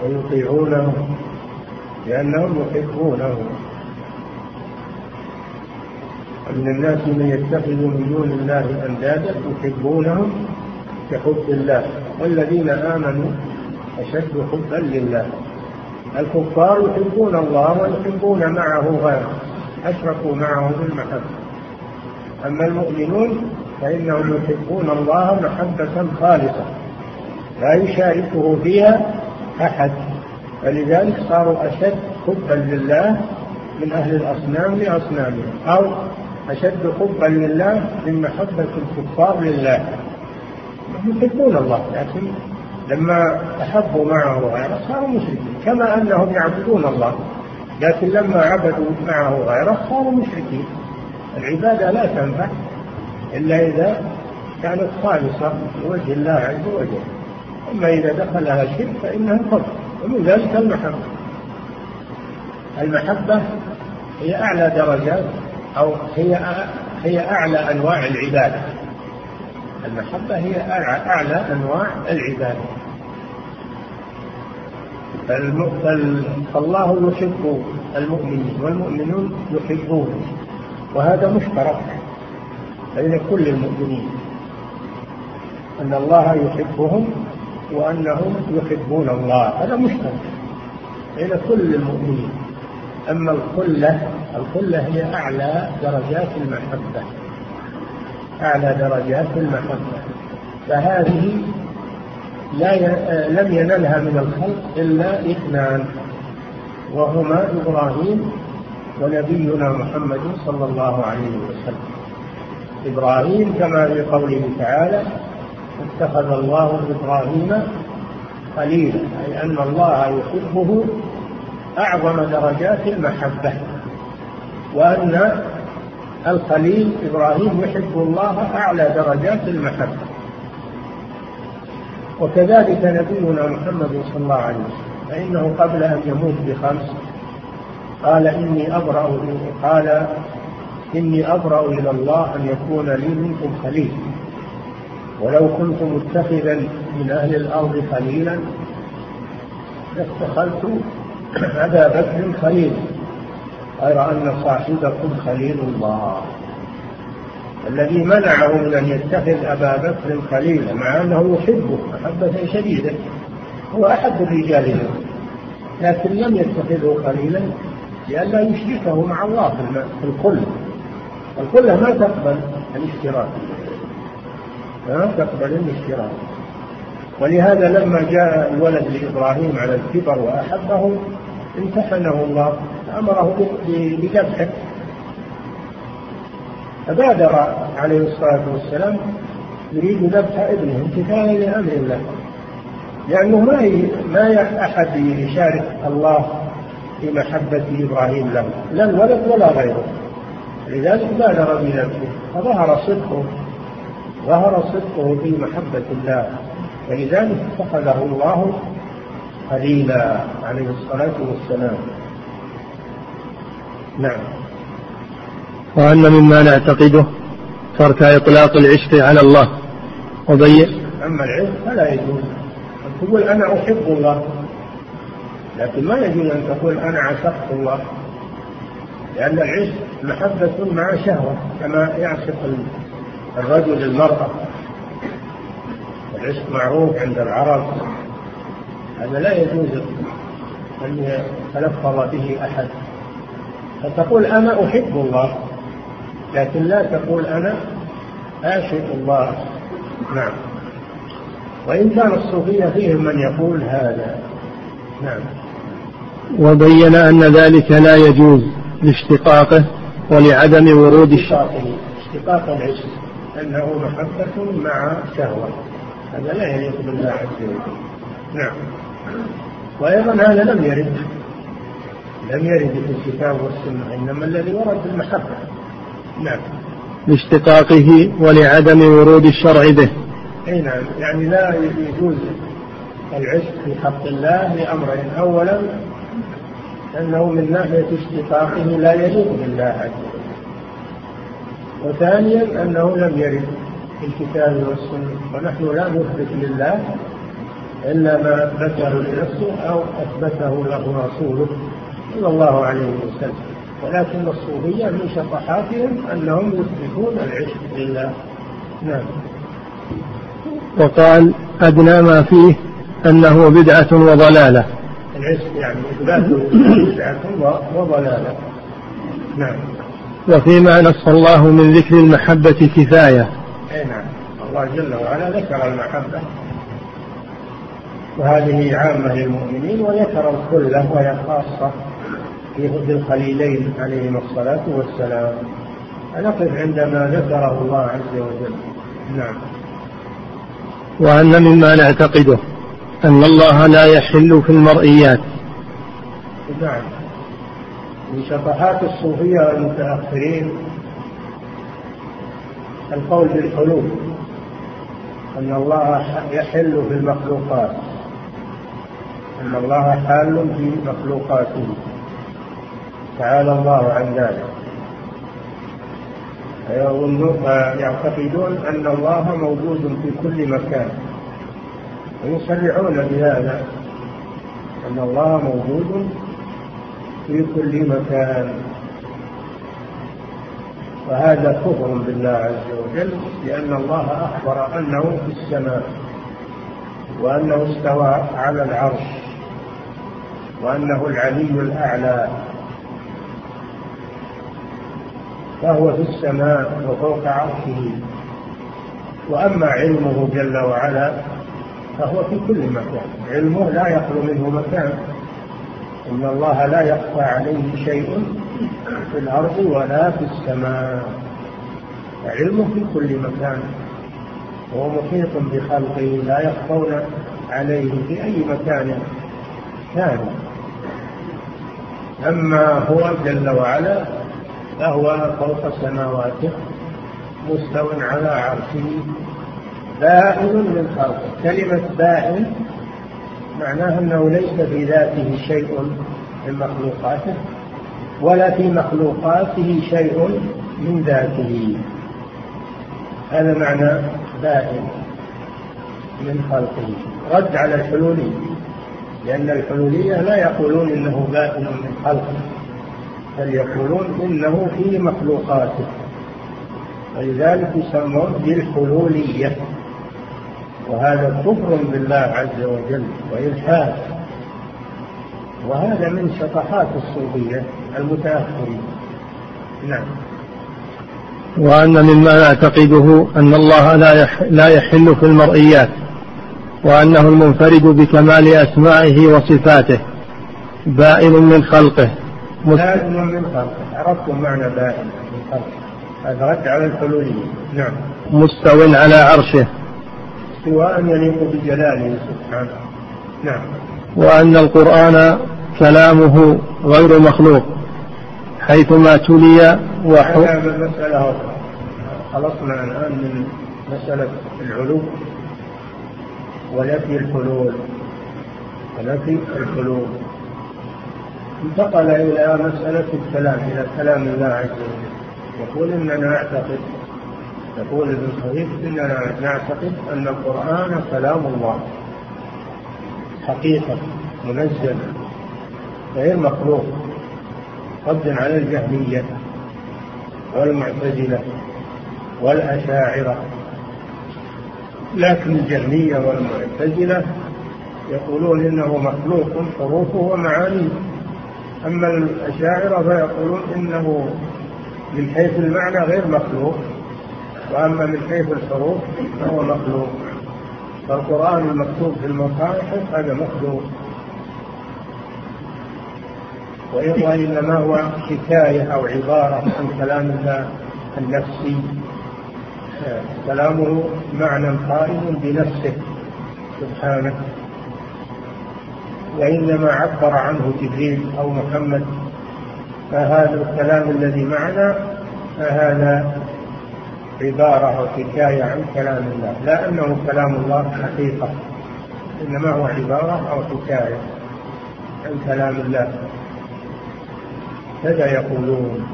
ويطيعونه لأنهم يحبونه. ومن الناس من يتخذ من دون الله أندادا يحبونهم كحب الله والذين آمنوا أشد حبا لله. الكفار يحبون الله ويحبون معه غيره أشركوا معه بالمحبة. أما المؤمنون فإنهم يحبون الله محبة خالصة لا يشاركه فيها أحد. فلذلك صاروا أشد حبا لله من أهل الأصنام لأصنامهم أو أشد حبا لله من محبة الكفار لله. يحبون الله لكن لما أحبوا معه غيره صاروا مشركين كما أنهم يعبدون الله لكن لما عبدوا معه غيره صاروا مشركين. العبادة لا تنفع إلا إذا كانت خالصة لوجه الله عز وجل. أما إذا دخلها شرك فإنها كفر ومن ذلك المحبة. المحبة هي أعلى درجات أو هي هي أعلى أنواع العبادة. المحبة هي أعلى أنواع العبادة. فالله يحب المؤمنين والمؤمنون يحبونه وهذا مشترك بين كل المؤمنين. أن الله يحبهم وأنهم يحبون الله. هذا مشترك بين كل المؤمنين. أما الخلة الخلة هي أعلى درجات المحبة. أعلى درجات المحبة. فهذه لا ي... لم ينلها من الخلق إلا إثنان وهما إبراهيم ونبينا محمد صلى الله عليه وسلم. إبراهيم كما في قوله تعالى اتخذ الله إبراهيم خليلا أي أن الله يحبه أعظم درجات المحبة وأن الخليل إبراهيم يحب الله أعلى درجات المحبة. وكذلك نبينا محمد صلى الله عليه وسلم فإنه قبل أن يموت بخمس قال إني أبرأ قال إني أبرأ إلى الله أن يكون لي منكم خليل. ولو كنت متخذا من أهل الأرض خليلا لاتخذت أبا بكر خليلا. غير أن صاحبكم خليل الله. الذي منعه من أن يتخذ أبا بكر خليلا مع أنه يحبه محبة شديدة. هو أحب الرجال لكن لم يتخذه خليلا. لئلا يشركه مع الله في الكل. الكلة ما تقبل الاشتراك. ما تقبل الاشتراك. ولهذا لما جاء الولد لإبراهيم على الكبر وأحبه امتحنه الله أمره بذبحه. فبادر عليه الصلاة والسلام يريد ذبح ابنه امتثالا لأمر الله. لأنه ما ما أحد يشارك الله في محبة إبراهيم له. لا الولد ولا غيره. لذلك بادر بنفسه فظهر صدقه ظهر صدقه في محبة الله. ولذلك اتخذه الله خليلا عليه الصلاة والسلام. نعم. وأن مما نعتقده ترك إطلاق العشق على الله. وبين أما العشق فلا يجوز. تقول أنا أحب الله. لكن ما يجوز أن تقول أنا عشقت الله لأن العشق محبة مع شهوة كما يعشق الرجل المرأة. العشق معروف عند العرب. هذا لا يجوز أن يتلفظ به أحد. فتقول أنا أحب الله لكن لا تقول أنا أعشق الله. نعم. وإن كان الصوفية فيهم من يقول هذا. نعم. وبين أن ذلك لا يجوز لاشتقاقه ولعدم ورود اشتقاق العشق أنه محبة مع شهوة. هذا لا يليق بالله عز وجل نعم. وأيضا هذا لم يرد. لم يرد في الكتاب والسنة إنما الذي ورد المحبة. نعم. لاشتقاقه ولعدم ورود الشرع به. أي نعم. يعني لا يجوز العشق في حق الله لأمرين. اولا انه من ناحية اشتقاقه لا يليق بالله عز وجل وثانيا أنه لم يرد في الكتاب والسنة ونحن لا نثبت لله إلا ما اثبته لنفسه أو أثبته له رسوله صلى الله عليه وسلم. ولكن الصوفية من شطحاتهم أنهم يثبتون العشق لله. نعم. وقال أدنى ما فيه أنه بدعة وضلالة. العشق يعني إثباته بدعة وضلالة. نعم. وفيما نص الله من ذكر المحبة كفاية. أي نعم. الله جل وعلا ذكر المحبة. وهذه عامة للمؤمنين وذكر الخلة وهي خاصة في الخليلين عليهما الصلاة والسلام. نقف عندما ذكره الله عز وجل. نعم. وأن مما نعتقده. أن الله لا يحل في المرئيات. نعم. من شطحات الصوفية المتأخرين القول بالحلول أن الله يحل في المخلوقات أن الله حال في مخلوقاته. تعالى الله عن ذلك. يعتقدون أن الله موجود في كل مكان. ويصرحون بهذا أن الله موجود في كل مكان. وهذا كفر بالله عز وجل لأن الله أخبر أنه في السماء وأنه استوى على العرش وأنه العلي الأعلى. فهو في السماء وفوق عرشه. وأما علمه جل وعلا فهو في كل مكان علمه لا يخلو منه مكان. إن الله لا يخفى عليه شيء في الأرض ولا في السماء. علمه في كل مكان. وهو محيط بخلقه لا يخفون عليه في أي مكان كان. أما هو جل وعلا فهو فوق سماواته مستو على عرشه بائن من خلقه. كلمة بائن معناها أنه ليس في ذاته شيء من مخلوقاته ولا في مخلوقاته شيء من ذاته. هذا معنى بائن من خلقه. رد على الحلولية لأن الحلولية لا يقولون إنه بائن من خلقه بل يقولون إنه في مخلوقاته. ولذلك يسمون بالحلولية. وهذا كفر بالله عز وجل وإلحاد. وهذا من شطحات الصوفية المتأخرين. نعم. وأن مما نعتقده أن الله لا لا يحل في المرئيات وأنه المنفرد بكمال أسمائه وصفاته بائن من خلقه بائن من خلقه. عرفتم معنى بائن من خلقه. هذا رد على الحلولية نعم. مستو على عرشه. استواء يليق بجلاله سبحانه. نعم. وأن القرآن كلامه غير مخلوق حيثما تلي وحو مسألة أخرى. خلصنا الآن من مسألة العلو ونفي الحلول. ونفي الحلول. انتقل إلى مسألة الكلام إلى كلام الله عز وجل. يقول إننا نعتقد يقول ابن خفيف إننا نعتقد أن القرآن كلام الله. حقيقة منزل غير مخلوق رد على الجهمية والمعتزلة والأشاعرة. لكن الجهمية والمعتزلة يقولون إنه مخلوق حروفه ومعانيه. أما الأشاعرة فيقولون إنه من حيث المعنى غير مخلوق. وأما من حيث الحروف فهو مخلوق. فالقرآن المكتوب في المصاحف هذا مخلوق. وإنما هو حكاية أو عبارة عن كلام الله النفسي كلامه معنى قائم بنفسه سبحانه. وإنما عبر عنه جبريل أو محمد. فهذا الكلام الذي معنا فهذا عبارة أو حكاية عن كلام الله لا أنه كلام الله حقيقة إنما هو عبارة أو حكاية عن كلام الله. كذا يقولون؟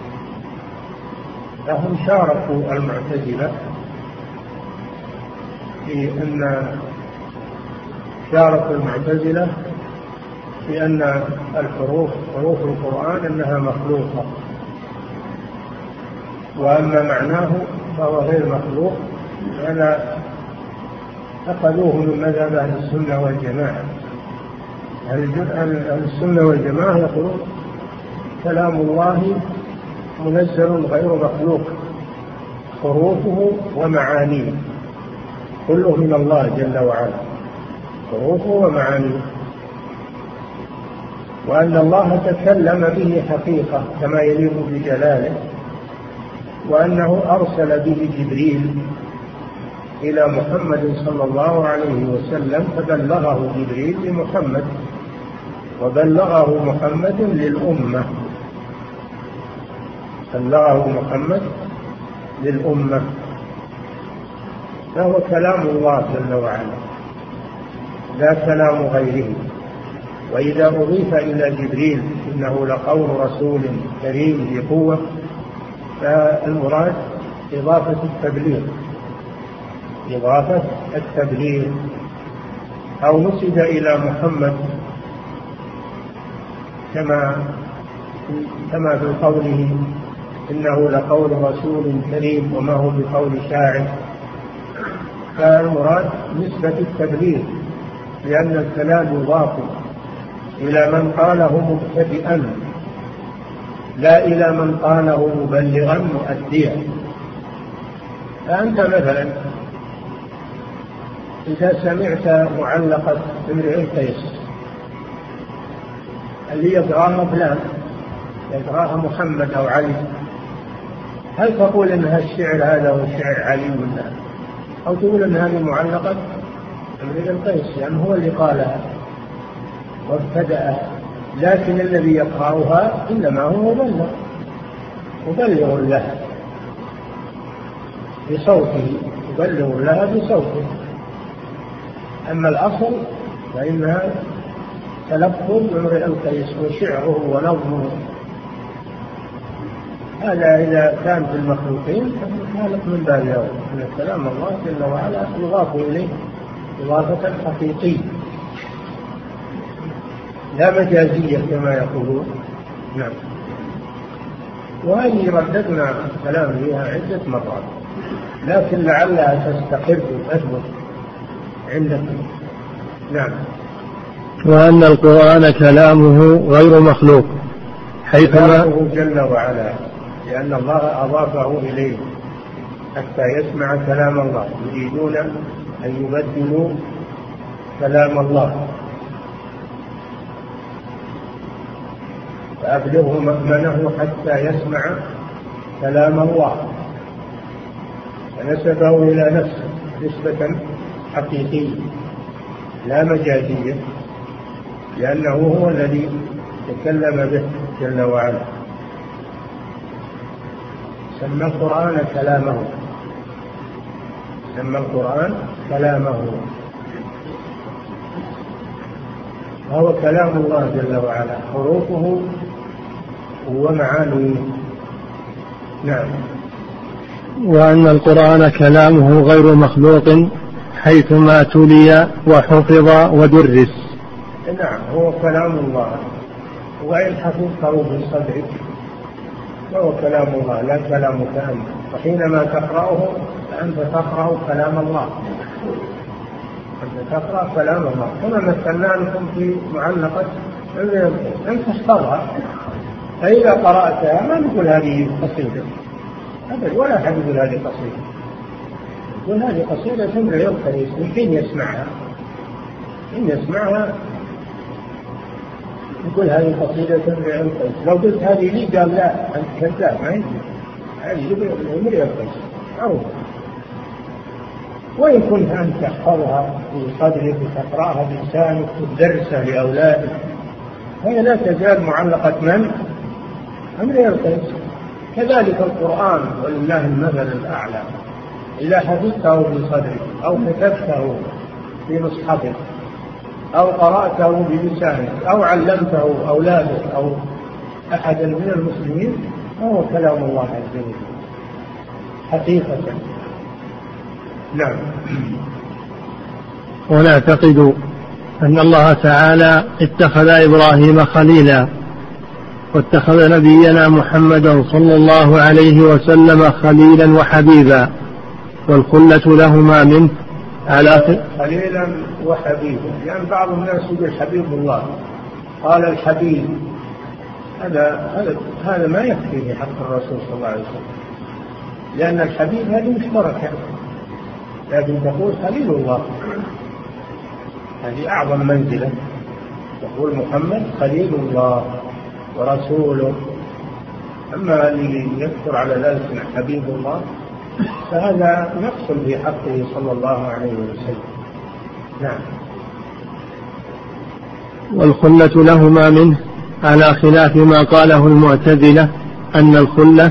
فهم شاركوا المعتزلة في أن شاركوا المعتزلة في أن الحروف حروف القرآن أنها مخلوقة وأما معناه فهو غير مخلوق فلا أخذوه من مذهب أهل السنة والجماعة. أهل السنة والجماعة يقولون كلام الله منزل غير مخلوق حروفه ومعانيه. كله من الله جل وعلا حروفه ومعانيه. وأن الله تكلم به حقيقة كما يليق بجلاله. وأنه أرسل به جبريل إلى محمد صلى الله عليه وسلم فبلغه جبريل لمحمد وبلغه محمد للأمة. بلغه محمد للأمة. فهو كلام الله جل وعلا لا كلام غيره. وإذا أضيف إلى جبريل إنه لقول رسول كريم ذي قوة فالمراد إضافة التبليغ. إضافة التبليغ. أو نسب إلى محمد كما كما في قوله إنه لقول رسول كريم وما هو بقول شاعر. فالمراد نسبة التبليغ لأن الكلام يضاف إلى من قاله مبتدئا. لا إلى من قاله مبلغا مؤديا. فأنت مثلا إذا سمعت معلقة امرئ القيس اللي يقرأها فلان يقرأها محمد أو علي هل تقول إن الشعر هذا هو شعر علي ولا أو تقول إن هذه معلقة امرئ القيس لأنه هو اللي قالها وابتدأها لكن الذي يقرأها إنما هو مبلغ مبلغ لها بصوته مبلغ لها بصوته. أما الأصل فإنها تلفظ امرئ القيس وشعره ونظمه هذا إذا كان في المخلوقين فالخالق من باب أن كلام الله جل وعلا يضاف إليه إضافة حقيقية. لا مجازية كما يقولون. نعم. وهذه رددنا الكلام فيها عدة مرات. لكن لعلها تستقر وتثبت عندكم. نعم. وأن القرآن كلامه غير مخلوق حيثما جل وعلا لأن الله أضافه إليه حتى يسمع كلام الله يريدون أن يبدلوا كلام الله. فأبلغه مأمنه حتى يسمع كلام الله. ونسبه إلى نفسه نسبة حقيقية لا مجازية لأنه هو الذي تكلم به جل وعلا. سمى القرآن كلامه. سمى القرآن كلامه. وهو كلام الله جل وعلا. حروفه ومعانيه نعم. وأن القرآن كلامه غير مخلوق حيثما تلي وحفظ ودرس. نعم هو كلام الله. وإن حفظته في صدرك فهو كلام الله لا كلامك أنت وحينما تقرأه فأنت تقرأ كلام الله. أنت تقرأ كلام الله. كما مثلنا لكم في معلقة أن تحفظها فإذا قرأتها ما نقول هذه قصيدة؟ أبدا ولا أحد يقول هذه قصيدة. يقول هذه قصيدة القيس من حين يسمعها. حين يسمعها. يقول هذه قصيدة امرئ القيس لو قلت هذه لي قال لا أنت كذاب ما يمكن. هذه امرئ القيس معروف وإن كنت أنت تحفظها في صدرك وتقرأها بلسانك وتدرسها لأولادك فهي لا تزال معلقة من؟ امرئ القيس كذلك القرآن ولله المثل الأعلى. إذا حفظته في صدرك أو كتبته في مصحفك أو قرأته بلسانك أو علمته أولادك أو أحدا من المسلمين فهو كلام الله عز وجل. حقيقة. نعم. ونعتقد أن الله تعالى اتخذ إبراهيم خليلا. واتخذ نبينا محمدا صلى الله عليه وسلم خليلا وحبيبا. والخلة لهما منه. على خليلا وحبيبا. لأن يعني بعض الناس يقول حبيب الله. قال الحبيب. هذا هذا هذا ما يكفي في حق الرسول صلى الله عليه وسلم. لأن الحبيب هذه مشتركة لكن تقول خليل الله. هذه أعظم منزلة. تقول محمد خليل الله. ورسوله. أما الذي يذكر على ذلك حبيب الله فهذا نقص في حقه صلى الله عليه وسلم. نعم. والخلة لهما منه على خلاف ما قاله المعتزلة أن الخلة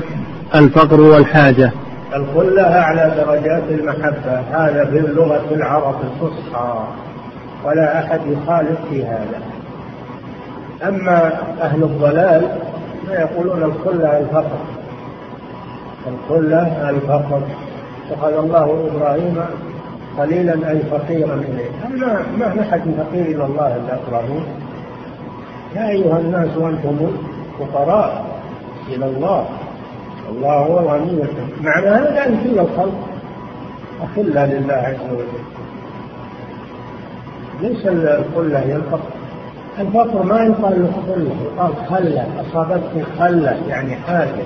الفقر والحاجة. الخلة أعلى درجات المحبة هذا في اللغة العرب الفصحى ولا أحد يخالف في هذا. أما أهل الضلال فيقولون الخلة الفقر. الخلة الفقر. اتخذ الله إبراهيم قليلا أي فقيرا إليه ما ما أحد فقير إلى الله إلا إبراهيم. يا أيها الناس وأنتم فقراء إلى الله. الله هو الغني معنى هذا أن كل الخلق أخلة لله عز وجل. ليس الخلة هي الفقر الفقر ما يقال له خلة يقال خلة أصابتك خلة يعني حاجة.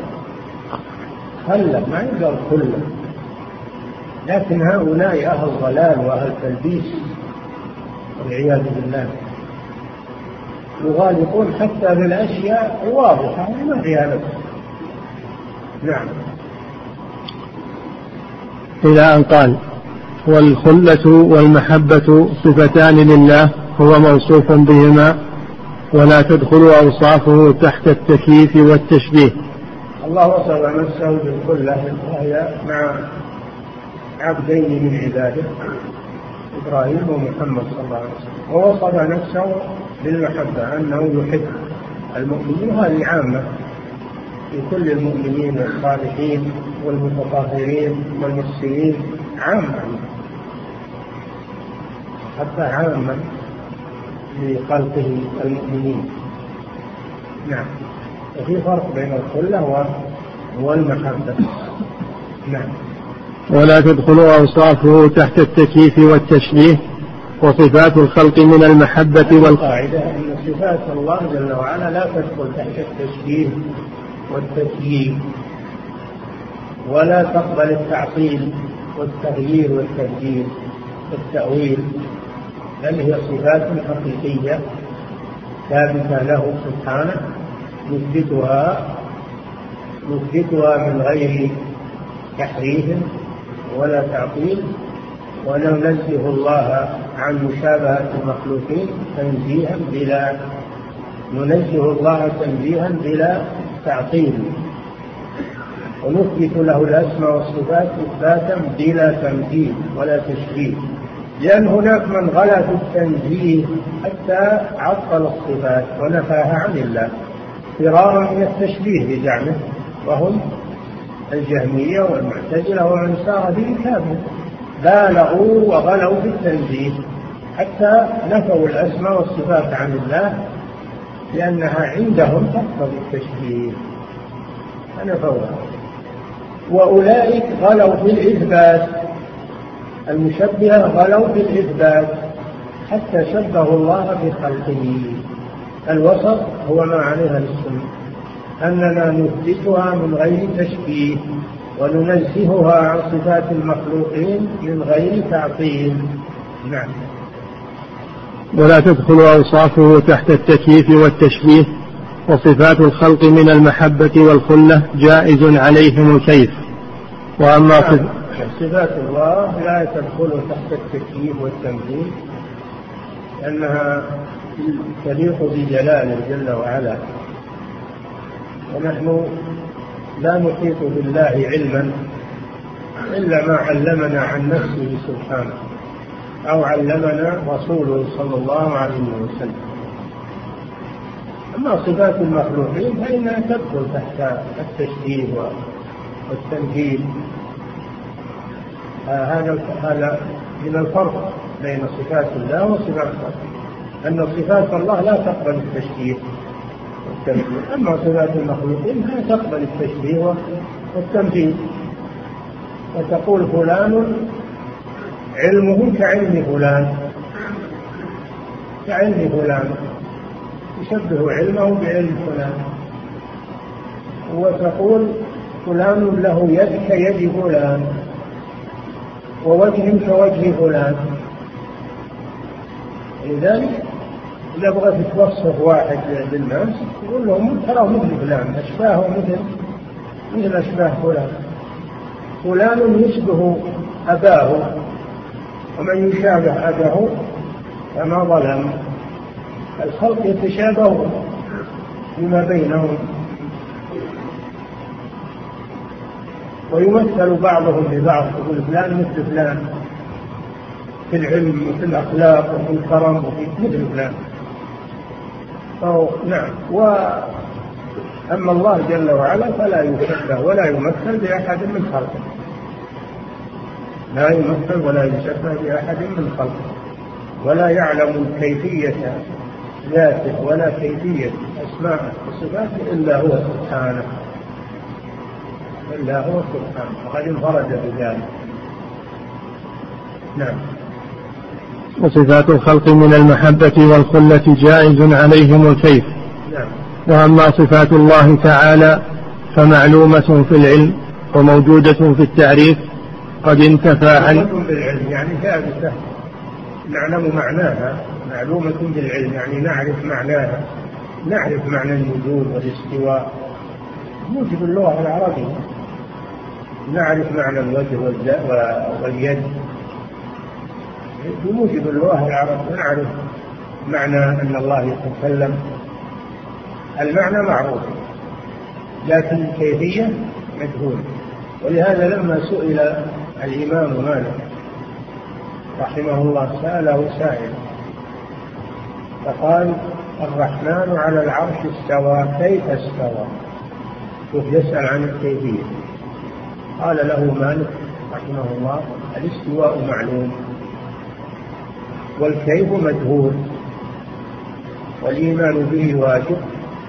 خلة ما يقال خلة لكن هؤلاء أهل ضلال وأهل تلبيس والعياذ بالله. يغالطون حتى في الأشياء الواضحة ما فيها نعم. إلى أن قال والخلة والمحبة صفتان لله. هو موصوف بهما ولا تدخل أوصافه تحت التكييف والتشبيه. الله وصف نفسه بالخلة وهي مع عبدين من عباده إبراهيم ومحمد صلى الله عليه وسلم. ووصف نفسه بالمحبة أنه يحب المؤمنين وهذه عامة. في كل المؤمنين والصالحين والمتطهرين والمحسنين عامة. حتى عامة. لخلقه المؤمنين. نعم. وفي فرق بين الخلة والمحبة. نعم. ولا تدخل أوصافه تحت التكييف والتشبيه وصفات الخلق من المحبة والقاعدة أن صفات الله جل وعلا لا تدخل تحت التشبيه والتكييف ولا تقبل التعطيل والتغيير والتبديل والتأويل. بل هي صفات حقيقية ثابتة له سبحانه نثبتها نثبتها من غير تحريف ولا تعطيل. وننزه الله عن مشابهة المخلوقين تنزيها بلا ننزه الله تنزيها بلا تعطيل. ونثبت له الأسماء والصفات إثباتا بلا تمثيل ولا تشبيه. لأن هناك من غلا في التنزيه حتى عطل الصفات ونفاها عن الله. فرارا من التشبيه بزعمه وهم الجهمية والمعتزلة ومن سار كافر بالغوا وغلوا في التنزيه حتى نفوا الأسماء والصفات عن الله لأنها عندهم تقتضي التشبيه. فنفوها وأولئك غلوا في الإثبات. المشبهة غلوا في الإثبات حتى شبهوا الله بخلقه. الوسط هو ما عليها السنة أننا نثبتها من غير تشبيه وننزهها عن صفات المخلوقين من غير تعطيل. نعم. ولا تدخل أوصافه تحت التكييف والتشبيه وصفات الخلق من المحبة والخلة جائز عليهم الكيف. وأما نعم. صفات الله لا تدخل تحت التكييف والتمثيل لأنها تليق بجلاله جل وعلا. ونحن لا نحيط بالله علما إلا ما علمنا عن نفسه سبحانه أو علمنا رسوله صلى الله عليه وسلم. أما صفات المخلوقين فإنها تدخل تحت التشبيه والتمثيل آه، هذا هذا من الفرق بين صفات الله وصفات الله أن صفات الله لا تقبل التشبيه والتمثيل. أما صفات المخلوقين فلا تقبل التشبيه والتمثيل. فتقول فلان علمه كعلم فلان. كعلم فلان. يشبه علمه بعلم فلان. وتقول فلان له يد كيد فلان. ووجه كوجه فلان. لذلك إذا بغيت توصف واحد للناس تقول لهم تراه مثل فلان أشباهه مثل مثل أشباه فلان. فلان يشبه أباه ومن يشابه أباه فما ظلم. الخلق يتشابه فيما بينهم. ويمثل بعضهم ببعض يقول فلان مثل فلان في العلم وفي الأخلاق وفي الكرم وفي مثل فلان. أو نعم. و أما الله جل وعلا فلا يشبه ولا يمثل بأحد من خلقه. لا يمثل ولا يشبه بأحد من خلقه. ولا يعلم كيفية ذاته ولا كيفية أسماء وصفاته إلا هو سبحانه. إلا هو سبحانه. وقد انفرد بذلك. نعم. وصفات الخلق من المحبة والخلة جائز عليهم الكيف. نعم. وأما صفات الله تعالى فمعلومة في العلم وموجودة في التعريف قد انتفى عن بالعلم يعني ثابتة. نعلم معناها. معلومة بالعلم يعني نعرف معناها. نعرف معنى النزول والاستواء. موجب اللغة العربية. نعرف معنى الوجه واليد. بموجب اللغة العربية نعرف معنى أن الله يتكلم. المعنى معروف لكن الكيفية مجهولة. ولهذا لما سئل الإمام مالك رحمه الله سأله سائل فقال الرحمن على العرش استوى كيف استوى؟ شوف يسأل عن الكيفية. قال له مالك رحمه الله الاستواء معلوم والكيف مجهول والإيمان به واجب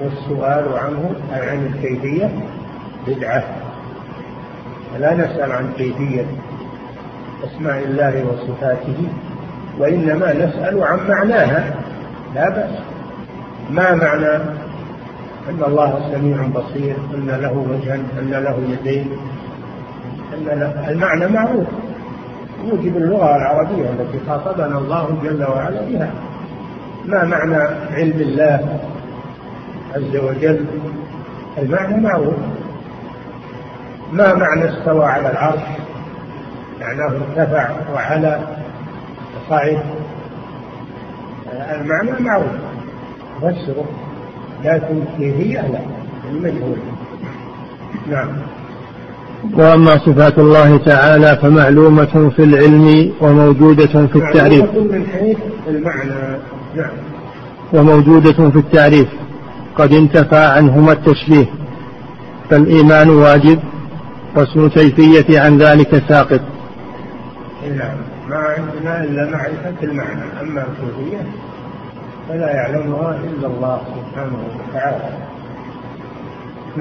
والسؤال عنه أي عن الكيفية بدعة. فلا نسأل عن كيفية أسماء الله وصفاته وإنما نسأل عن معناها. لا بأس. ما معنى؟ أن الله سميع بصير أن له وجها أن له يدين. المعنى معروف. يوجب اللغة العربية التي خاطبنا الله جل وعلا بها. ما معنى علم الله عز وجل؟ المعنى معروف. ما معنى استوى على العرش؟ معناه ارتفع وعلى صعد المعنى معروف. فسره لكن كيفية لا المجهول. نعم. وأما صفات الله تعالى فمعلومة في العلم وموجودة في التعريف. من حيث المعنى نعم وموجودة في التعريف. قد انتفى عنهما التشبيه. فالإيمان واجب واسم الكيفية عن ذلك ساقط. نعم ما عندنا إلا معرفة المعنى. أما الكيفية فلا يعلمها إلا الله سبحانه وتعالى.